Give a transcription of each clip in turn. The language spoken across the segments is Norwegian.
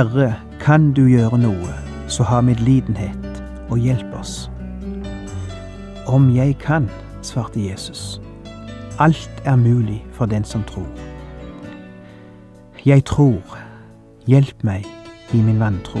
Herre, kan du gjøre noe, så ha medlidenhet og hjelp oss. Om jeg kan, svarte Jesus. Alt er mulig for den som tror. Jeg tror. Hjelp meg i min vantro.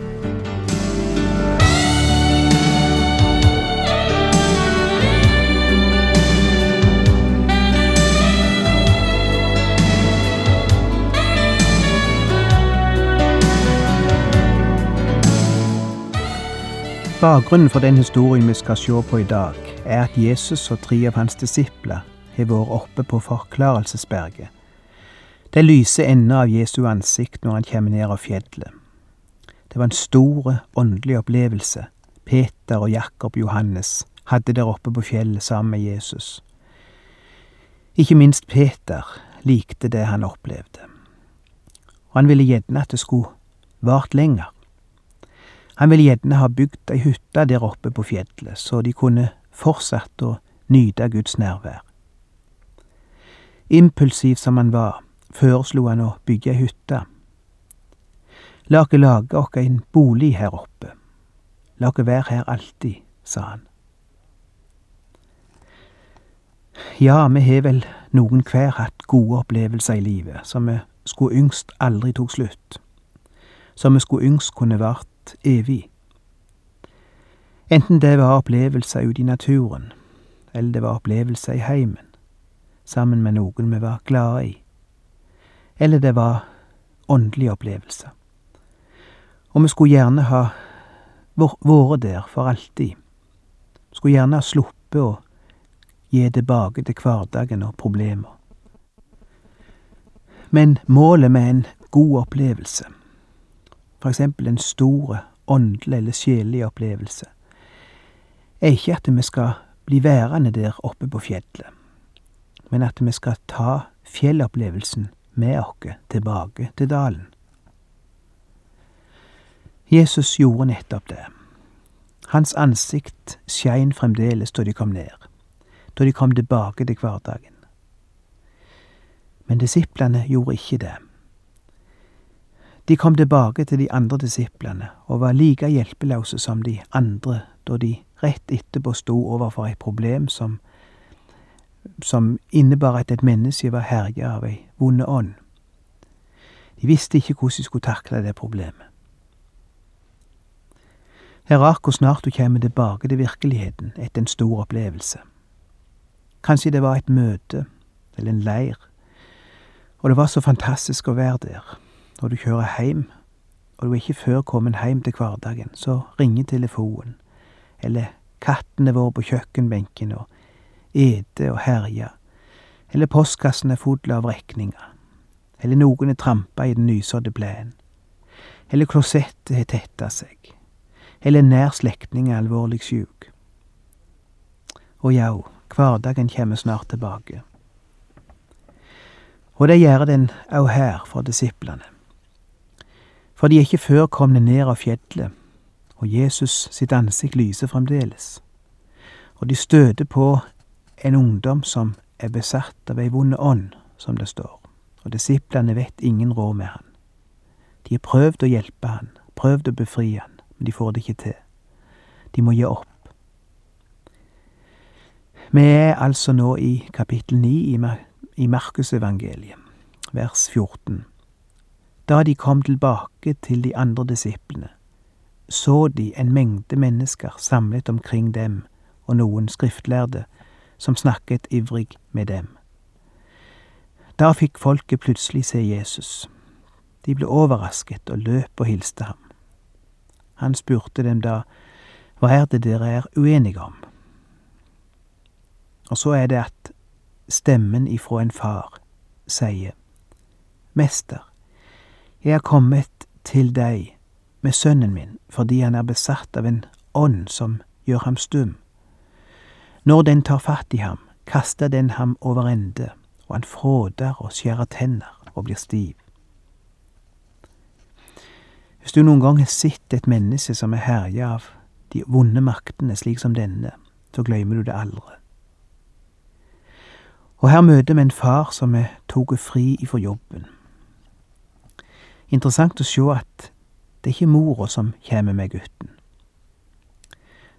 Bakgrunnen for den historien vi skal se på i dag, er at Jesus og tre av hans disipler har vært oppe på Forklarelsesberget. Det lyser enden av Jesu ansikt når han kommer ned av fjellet. Det var en stor åndelig opplevelse Peter og Jakob Johannes hadde der oppe på fjellet sammen med Jesus. Ikke minst Peter likte det han opplevde, og han ville gjerne at det skulle vart lenger. Han ville gjerne ha bygd ei hytte der oppe på fjellet, så de kunne fortsatt å nyte Guds nærvær. Impulsiv som han var, foreslo han å bygge ei hytte. La oss lage oss en bolig her oppe. La oss være her alltid, sa han. Ja, vi har vel noen hver hatt gode opplevelser i livet som vi skulle yngst aldri tok slutt, som vi skulle yngst kunne vart evig. Enten det var opplevelser ute i naturen, eller det var opplevelser i heimen, sammen med noen vi var glade i, eller det var åndelige opplevelser. Og vi skulle gjerne ha vært der for alltid. Skulle gjerne ha sluppet å gi tilbake til hverdagen og problemer. Men målet med en god opplevelse for eksempel en stor åndelig eller sjelelig opplevelse, er ikke at vi skal bli værende der oppe på fjellet, men at vi skal ta fjellopplevelsen med oss tilbake til dalen. Jesus gjorde nettopp det. Hans ansikt skein fremdeles da de kom ned, da de kom tilbake til hverdagen. Men disiplene gjorde ikke det. De kom tilbake til de andre disiplene og var like hjelpeløse som de andre da de rett etterpå sto overfor et problem som, som innebar at et menneske var herja av ei vond ånd. De visste ikke hvordan de skulle takle det problemet. Det er hvor snart du kommer tilbake til virkeligheten etter en stor opplevelse. Kanskje det var et møte eller en leir, og det var så fantastisk å være der når du kjører hjem, og du er ikke før kommet hjem til hverdagen, så ringer telefonen, eller kattene våre på kjøkkenbenken og ete og herja, eller postkassen er full av regninger, eller noen er trampa i den nysådde plenen, eller klosettet har tetta seg, eller nær slektning er alvorlig sjuk. Og jau, hverdagen kommer snart tilbake. Og det gjør den òg her for disiplene for de er ikke før komne ned av fjellet, og Jesus sitt ansikt lyser fremdeles. Og de støter på en ungdom som er besatt av ei vond ånd, som det står, og disiplene vet ingen råd med han. De har prøvd å hjelpe han, prøvd å befri han, men de får det ikke til. De må gi opp. Vi er altså nå i kapittel 9 i Markusevangeliet, vers 14. Da de kom tilbake til de andre disiplene, så de en mengde mennesker samlet omkring dem og noen skriftlærde som snakket ivrig med dem. Da fikk folket plutselig se Jesus. De ble overrasket og løp og hilste ham. Han spurte dem da, hva er det dere er uenige om? Og så er det at stemmen ifra en far sier, Mester, Jeg er kommet til deg med sønnen min fordi han er besatt av en ånd som gjør ham stum. Når den tar fatt i ham, kaster den ham over ende, og han fråder og skjærer tenner og blir stiv. Hvis du noen gang har sett et menneske som er herja av de vonde maktene slik som denne, så glemmer du det aldri. Og her møter vi en far som er tatt fri ifra jobben. Interessant å se at det er ikke mora som kommer med gutten.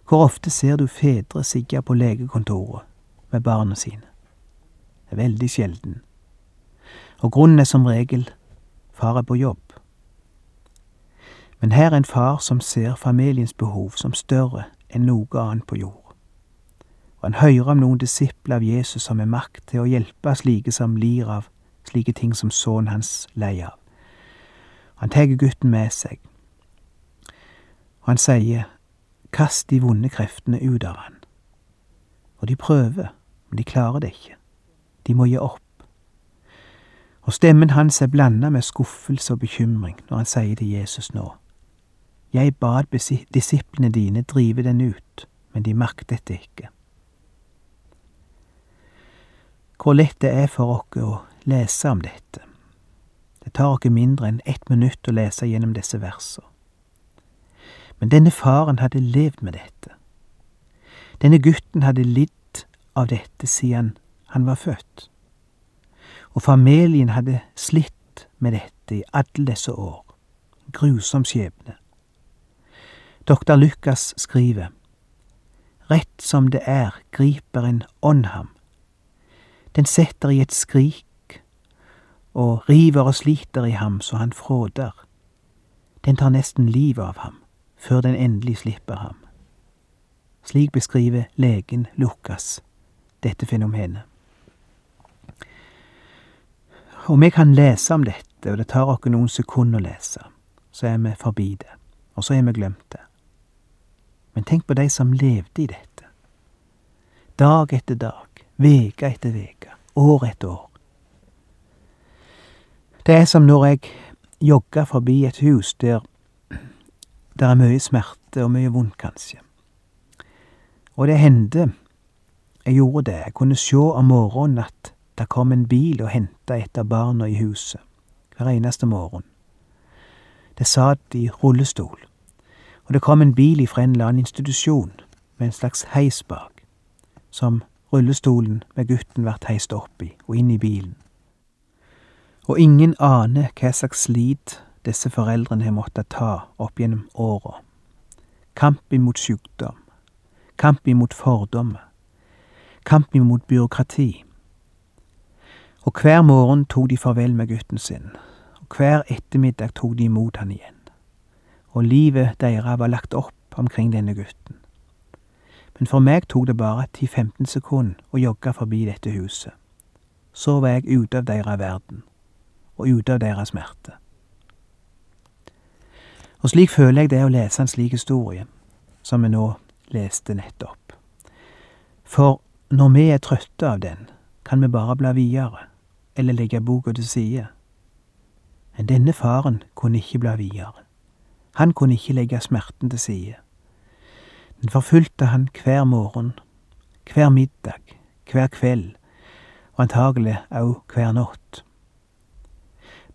Hvor ofte ser du fedre sigge på legekontoret med barna sine? Det er veldig sjelden. Og grunnen er som regel far er på jobb. Men her er en far som ser familiens behov som større enn noe annet på jord. Og han hører om noen disipler av Jesus som har makt til å hjelpe slike som lir av slike ting som sønnen hans lei av. Han tar gutten med seg, og han sier, kast de vonde kreftene ut av han. Og de prøver, men de klarer det ikke. De må gi opp. Og stemmen hans er blanda med skuffelse og bekymring når han sier til Jesus nå, Jeg bad disiplene dine drive den ut, men de maktet det ikke. Hvor lett det er for oss å lese om dette. Det tar ikke mindre enn ett minutt å lese gjennom disse versene. Men denne faren hadde levd med dette. Denne gutten hadde lidd av dette siden han var født. Og familien hadde slitt med dette i alle disse år. Grusom skjebne. Doktor Lukas skriver, Rett som det er, griper en ånd ham. Den setter i et skrik og river og sliter i ham så han fråder. Den tar nesten livet av ham før den endelig slipper ham. Slik beskriver legen Lukas dette fenomenet. Og vi kan lese om dette, og det tar oss noen sekunder å lese, så er vi forbi det, og så er vi glemt det. Men tenk på de som levde i dette. Dag etter dag, veke etter veke, år etter år. Det er som når jeg jogger forbi et hus der det er mye smerte og mye vondt, kanskje. Og det hendte jeg gjorde det. Jeg kunne sjå om morgenen at det kom en bil og henta et av barna i huset. Hver eneste morgen. Det satt i rullestol. Og det kom en bil ifra en eller annen institusjon med en slags heis bak, som rullestolen med gutten ble heist opp i og inn i bilen. Og ingen aner hva slags slit disse foreldrene har måttet ta opp gjennom åra. Kamp imot sykdom, kamp imot fordommer, kamp imot byråkrati. Og hver morgen tok de farvel med gutten sin, og hver ettermiddag tok de imot han igjen. Og livet deres var lagt opp omkring denne gutten. Men for meg tok det bare 10-15 sekunder å jogge forbi dette huset. Så var jeg ute av deres verden, og ute av deres smerte. Og slik føler jeg det å lese en slik historie, som vi nå leste nettopp. For når vi er trøtte av den, kan vi bare bla videre, eller legge boka til side. Men denne faren kunne ikke bla videre. Han kunne ikke legge smerten til side. Den forfulgte han hver morgen, hver middag, hver kveld, og antagelig òg hver natt.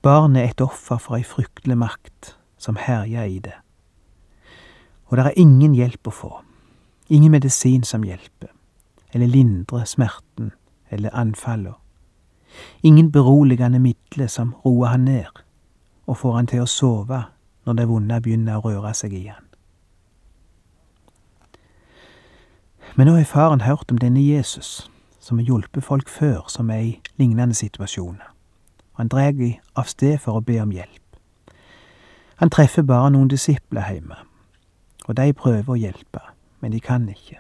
Barnet er et offer for ei fryktelig makt som herjer i det. Og det er ingen hjelp å få, ingen medisin som hjelper, eller lindrer smerten eller anfallene. Ingen beroligende midler som roer han ned og får han til å sove når det vonde begynner å røre seg i han. Men nå har faren hørt om denne Jesus, som har hjulpet folk før som er i lignende situasjoner, han drar av sted for å be om hjelp. Han treffer bare noen disipler hjemme, og de prøver å hjelpe, men de kan ikke.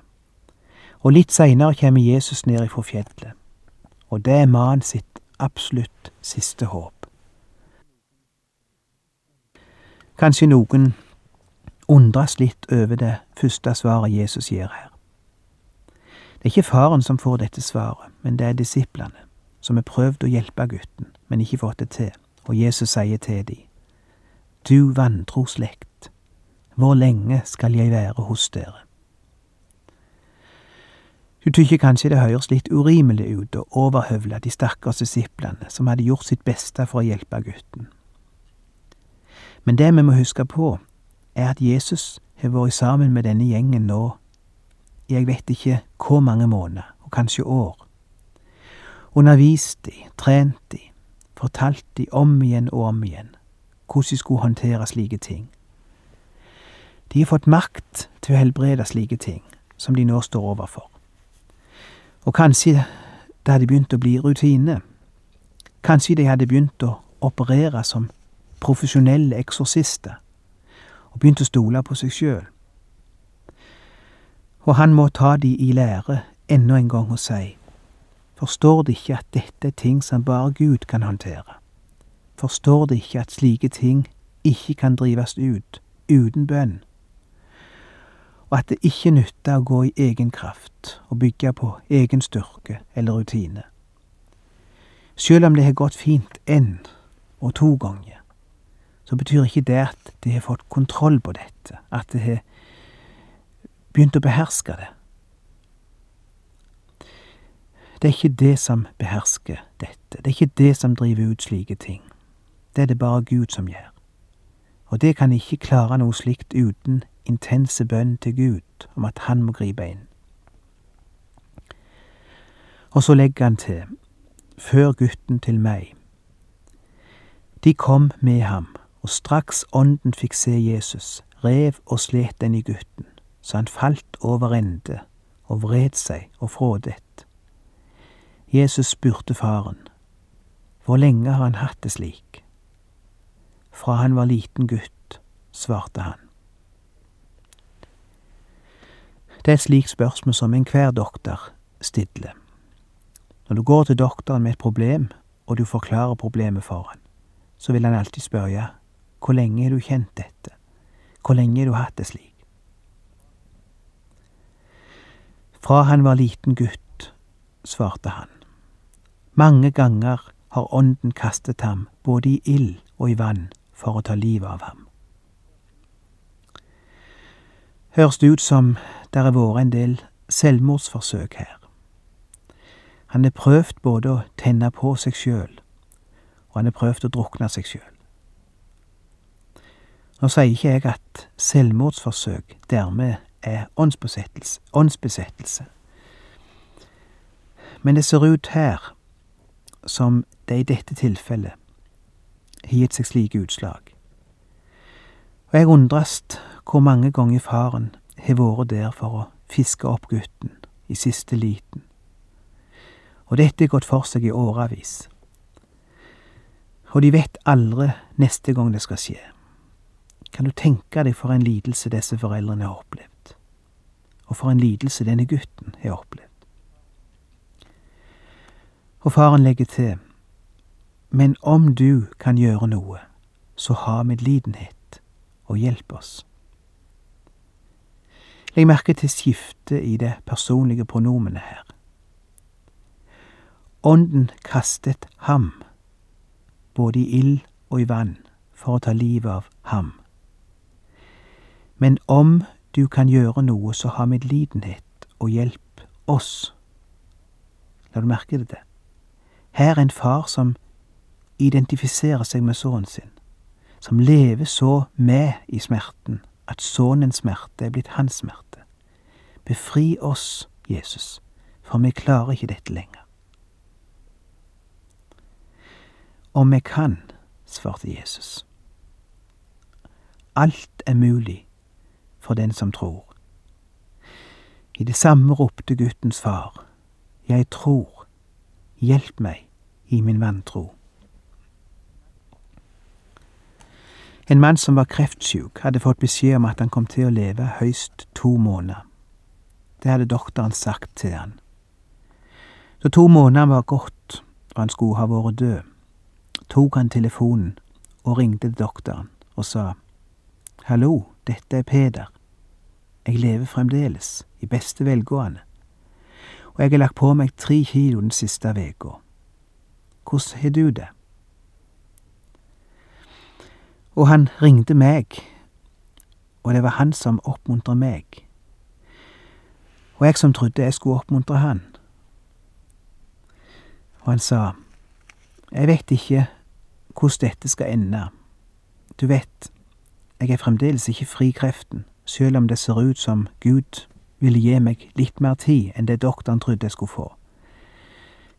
Og litt seinere kommer Jesus ned ifra fjellet, og det er mannen sitt absolutt siste håp. Kanskje noen undres litt over det første svaret Jesus gir her. Det er ikke faren som får dette svaret, men det er disiplene, som har prøvd å hjelpe gutten, men ikke fått det til, og Jesus sier til dem, du vantro slekt, hvor lenge skal jeg være hos dere? Du tykker kanskje det høres litt urimelig ut å overhøvle de stakkars disiplene som hadde gjort sitt beste for å hjelpe gutten. Men det vi må huske på, er at Jesus har vært sammen med denne gjengen nå jeg vet ikke hvor mange måneder, og kanskje år. Undervist de, trent de, fortalt de om igjen og om igjen hvordan de skulle håndtere slike ting. De har fått makt til å helbrede slike ting som de nå står overfor. Og kanskje det hadde begynt å bli rutine. Kanskje de hadde begynt å operere som profesjonelle eksorsister og begynt å stole på seg sjøl. Og han må ta de i lære enda en gang og si, forstår de ikke at dette er ting som bare Gud kan håndtere? Forstår de ikke at slike ting ikke kan drives ut uten bønn? Og at det ikke nytter å gå i egen kraft og bygge på egen styrke eller rutine. Selv om det har gått fint én og to ganger, så betyr ikke det at de har fått kontroll på dette, at de har begynt å beherske det. Det er ikke det som behersker dette, det er ikke det som driver ut slike ting. Det er det bare Gud som gjør. Og det kan ikke klare noe slikt uten intense bønn til Gud om at han må gripe inn. Og så legger han til, før gutten til meg. De kom med ham, og straks ånden fikk se Jesus, rev og slet den i gutten, så han falt over ende og vred seg og frådet. Jesus spurte faren, hvor lenge har han hatt det slik? Fra han var liten gutt, svarte han. Det er et slikt spørsmål som enhver doktor stiller. Når du går til doktoren med et problem, og du forklarer problemet for han, så vil han alltid spørre hvor lenge har du kjent dette, hvor lenge har du hatt det slik? Fra han var liten gutt, svarte han. Mange ganger har ånden kastet ham både i ild og i vann for å ta livet av ham. Høres det ut som det har vært en del selvmordsforsøk her. Han har prøvd både å tenne på seg sjøl, og han har prøvd å drukne seg sjøl. Nå sier ikke jeg at selvmordsforsøk dermed er åndsbesettelse, åndsbesettelse. Men det ser ut her som det i dette tilfellet har gitt seg slike utslag. Og jeg undres hvor mange ganger faren har vært der for å fiske opp gutten i siste liten. Og dette har gått for seg i årevis. Og de vet aldri neste gang det skal skje. Kan du tenke deg for en lidelse disse foreldrene har opplevd? Og for en lidelse denne gutten har opplevd. Og faren legger til, men om du kan gjøre noe, så ha medlidenhet og hjelp oss. Legg merke til skiftet i det personlige pronomenet her. Ånden kastet ham, både i ild og i vann, for å ta livet av ham. Men om du kan gjøre noe, så ha medlidenhet og hjelp oss. La du merke det? Her er en far som identifiserer seg med sønnen sin, som lever så med i smerten at sønnens smerte er blitt hans smerte. Befri oss, Jesus, for vi klarer ikke dette lenger. Om vi kan, svarte Jesus. Alt er mulig for den som tror. I det samme ropte guttens far, Jeg tror, hjelp meg i min vantro. En mann som var kreftsjuk, hadde fått beskjed om at han kom til å leve høyst to måneder. Det hadde doktoren sagt til han. Da to måneder var gått og han skulle ha vært død, tok han telefonen og ringte doktoren og sa Hallo, dette er Peder. Jeg lever fremdeles, i beste velgående, og jeg har lagt på meg tre kilo den siste veka. Hvordan har du det? Og han ringte meg, og det var han som oppmuntra meg. Og jeg som trodde jeg skulle oppmuntre han. Og han sa, Jeg vet ikke hvordan dette skal ende. Du vet, jeg er fremdeles ikke fri kreften, selv om det ser ut som Gud ville gi meg litt mer tid enn det doktoren trodde jeg skulle få.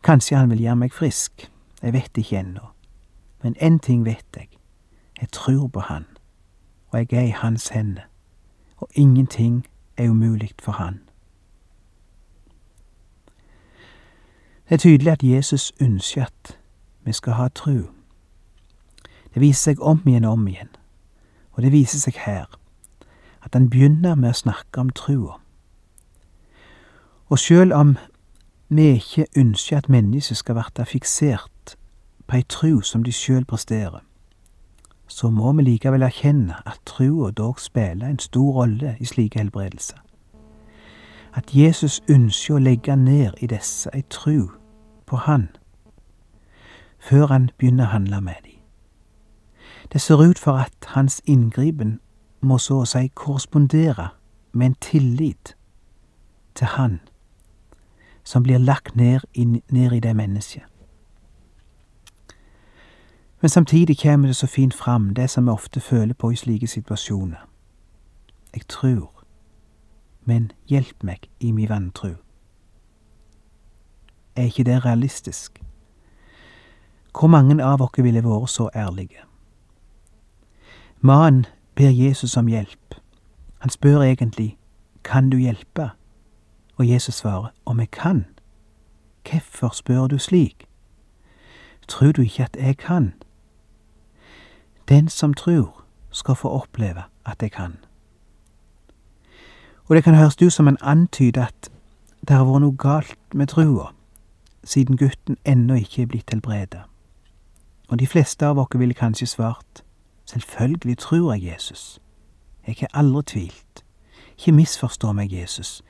Kanskje han vil gjøre meg frisk, jeg vet ikke ennå. Men én ting vet jeg, jeg tror på han, og jeg er i hans hender, og ingenting er umulig for han. Det er tydelig at Jesus ønsker at vi skal ha tru. Det viser seg om igjen og om igjen, og det viser seg her, at han begynner med å snakke om trua. Og sjøl om vi ikke ønsker at mennesket skal verte fiksert på ei tru som de sjøl presterer, så må vi likevel erkjenne at trua dog spiller en stor rolle i slike helbredelser. At Jesus ønsker å legge ned i disse ei tru på Han, før han begynner å handle med dem. Det ser ut for at hans inngripen må så å si korrespondere med en tillit til Han som blir lagt ned i, ned i det mennesket. Men samtidig kommer det så fint fram, det som vi ofte føler på i slike situasjoner. Jeg tror, men hjelp meg i mi vantru. Er ikke det realistisk? Hvor mange av oss ville vært så ærlige? Mannen ber Jesus om hjelp. Han spør egentlig, kan du hjelpe? Og Jesus svarer, om jeg kan. Hvorfor spør du slik? Tror du ikke at jeg kan? Den som tror, skal få oppleve at jeg kan. Og det kan høres ut som en antyd at det har vært noe galt med trua, siden gutten ennå ikke er blitt helbreda. Og de fleste av oss ville kanskje svart, selvfølgelig tror jeg Jesus. Jeg har aldri tvilt. Ikke misforstå meg, Jesus.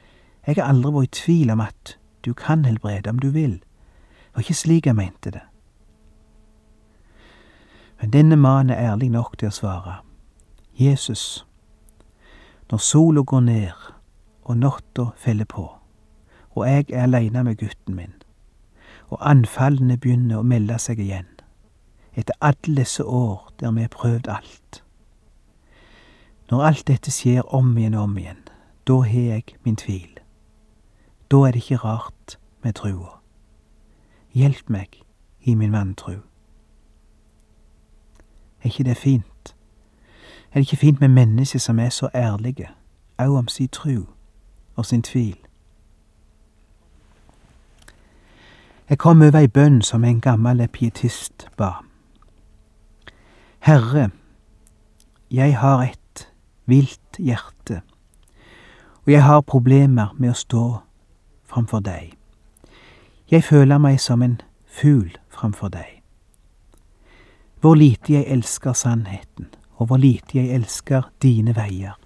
Jeg har aldri vært i tvil om at du kan helbrede om du vil. Det var ikke slik jeg mente det. Men denne mannen er ærlig nok til å svare. Jesus, når sola går ned og natta feller på, og jeg er aleine med gutten min, og anfallene begynner å melde seg igjen, etter alle disse år der vi har prøvd alt. Når alt dette skjer om igjen og om igjen, da har jeg min tvil. Da er det ikke rart med trua. Hjelp meg i min vantru. Er ikke det fint? Er det ikke fint med mennesker som er så ærlige, òg om sin tru og sin tvil? Jeg kom over ei bønn som en gammel pietist ba. Herre, jeg har et vilt hjerte, og jeg har problemer med å stå framfor deg. Jeg føler meg som en fugl framfor deg. Hvor lite jeg elsker sannheten, og hvor lite jeg elsker dine veier.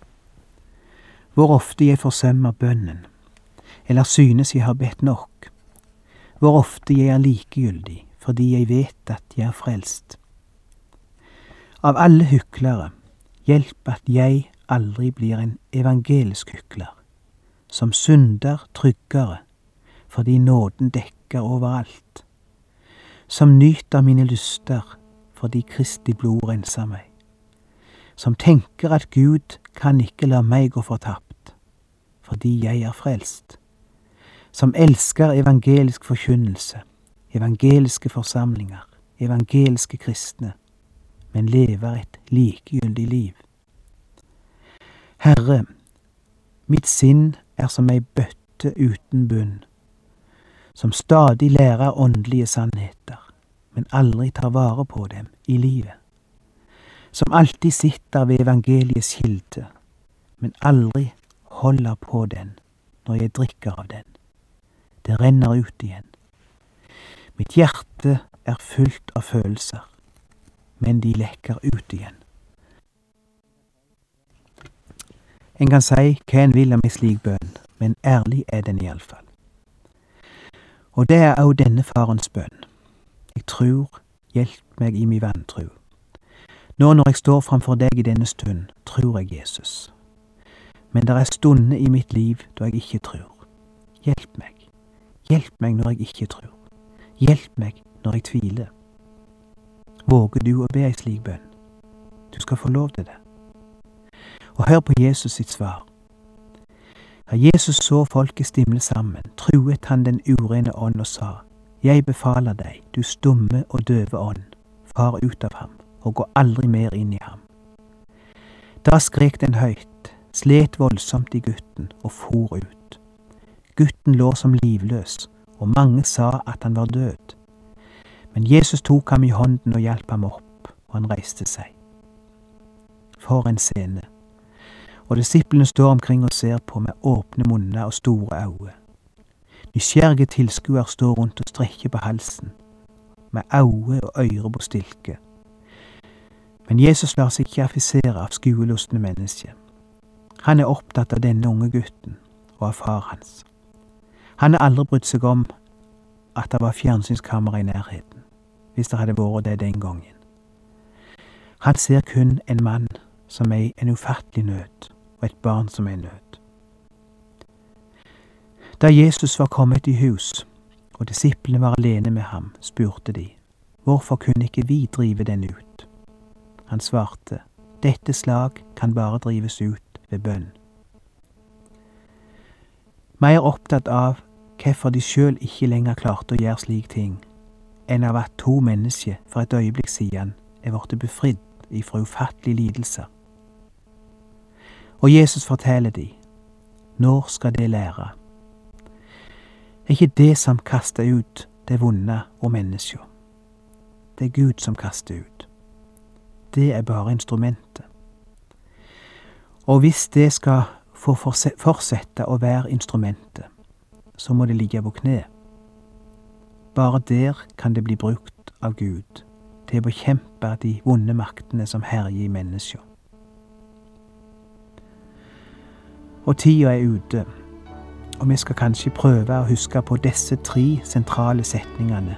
Hvor ofte jeg forsømmer bønnen, eller synes jeg har bedt nok. Hvor ofte jeg er likegyldig fordi jeg vet at jeg er frelst. Av alle hyklere, hjelp at jeg aldri blir en evangelisk hykler som synder tryggere, fordi nåden dekker overalt, som nyter mine lyster fordi Kristi blod renser meg, som tenker at Gud kan ikke la meg gå fortapt, fordi jeg er frelst, som elsker evangelisk forkynnelse, evangeliske forsamlinger, evangeliske kristne, men lever et likegyldig liv. Herre, mitt sinn er som ei bøtte uten bunn, som stadig lærer åndelige sannheter, men aldri tar vare på dem i livet, som alltid sitter ved evangeliets kilde, men aldri holder på den når jeg drikker av den. Det renner ut igjen. Mitt hjerte er fullt av følelser, men de lekker ut igjen. En kan si hva en vil om ei slik bønn, men ærlig er den iallfall. Og det er òg denne farens bønn. Jeg trur, hjelp meg i mi vantru. Nå når jeg står framfor deg i denne stund, tror jeg Jesus. Men det er stunder i mitt liv da jeg ikke tror. Hjelp meg. Hjelp meg når jeg ikke tror. Hjelp meg når jeg tviler. Våger du å be ei slik bønn? Du skal få lov til det. Og hør på Jesus sitt svar. Da Jesus så folket stimle sammen, truet han den urene ånd og sa, Jeg befaler deg, du stumme og døve ånd, far ut av ham, og gå aldri mer inn i ham. Da skrek den høyt, slet voldsomt i gutten og for ut. Gutten lå som livløs, og mange sa at han var død. Men Jesus tok ham i hånden og hjalp ham opp, og han reiste seg. For en scene. Og disiplene står omkring og ser på med åpne munner og store øyne. Nysgjerrige tilskuere står rundt og strekker på halsen, med øyne og ører på stilke. Men Jesus lar seg ikke affisere av skuelystne mennesker. Han er opptatt av denne unge gutten og av far hans. Han har aldri brydd seg om at det var fjernsynskamera i nærheten, hvis det hadde vært det den gangen. Han ser kun en mann som er i en ufattelig nød, og et barn som er i nød. Da Jesus var kommet i hus, og disiplene var alene med ham, spurte de, hvorfor kunne ikke vi drive den ut? Han svarte, dette slag kan bare drives ut ved bønn. Mer opptatt av hvorfor de sjøl ikke lenger klarte å gjøre slik ting, enn av at to mennesker for et øyeblikk siden er blitt befridd ifra ufattelige lidelser. Og Jesus forteller de, når skal det lære? Er ikke det som kaster ut det vonde og menneska. Det er Gud som kaster ut. Det er bare instrumentet. Og hvis det skal få fortsette å være instrumentet, så må det ligge på kne. Bare der kan det bli brukt av Gud til å bekjempe de vonde maktene som herjer i menneska. Og tida er ute, og vi skal kanskje prøve å huske på disse tre sentrale setningene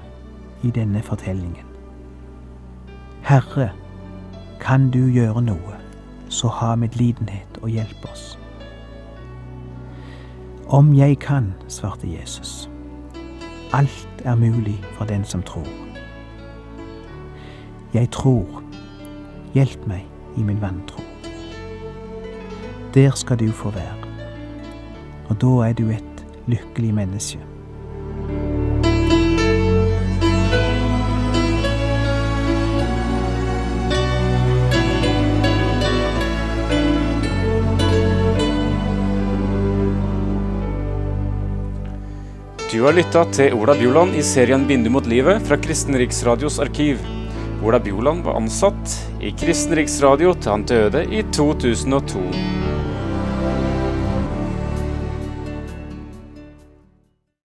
i denne fortellingen. Herre, kan du gjøre noe, så ha medlidenhet og hjelp oss. Om jeg kan, svarte Jesus. Alt er mulig for den som tror. Jeg tror. Hjelp meg i min vantro. Der skal du få være. Og da er du et lykkelig menneske. Du har lytta til Ola Bjoland i serien 'Vindu mot livet' fra Kristen Riksradios arkiv. Ola Bjoland var ansatt i Kristen Riksradio til han døde i 2002.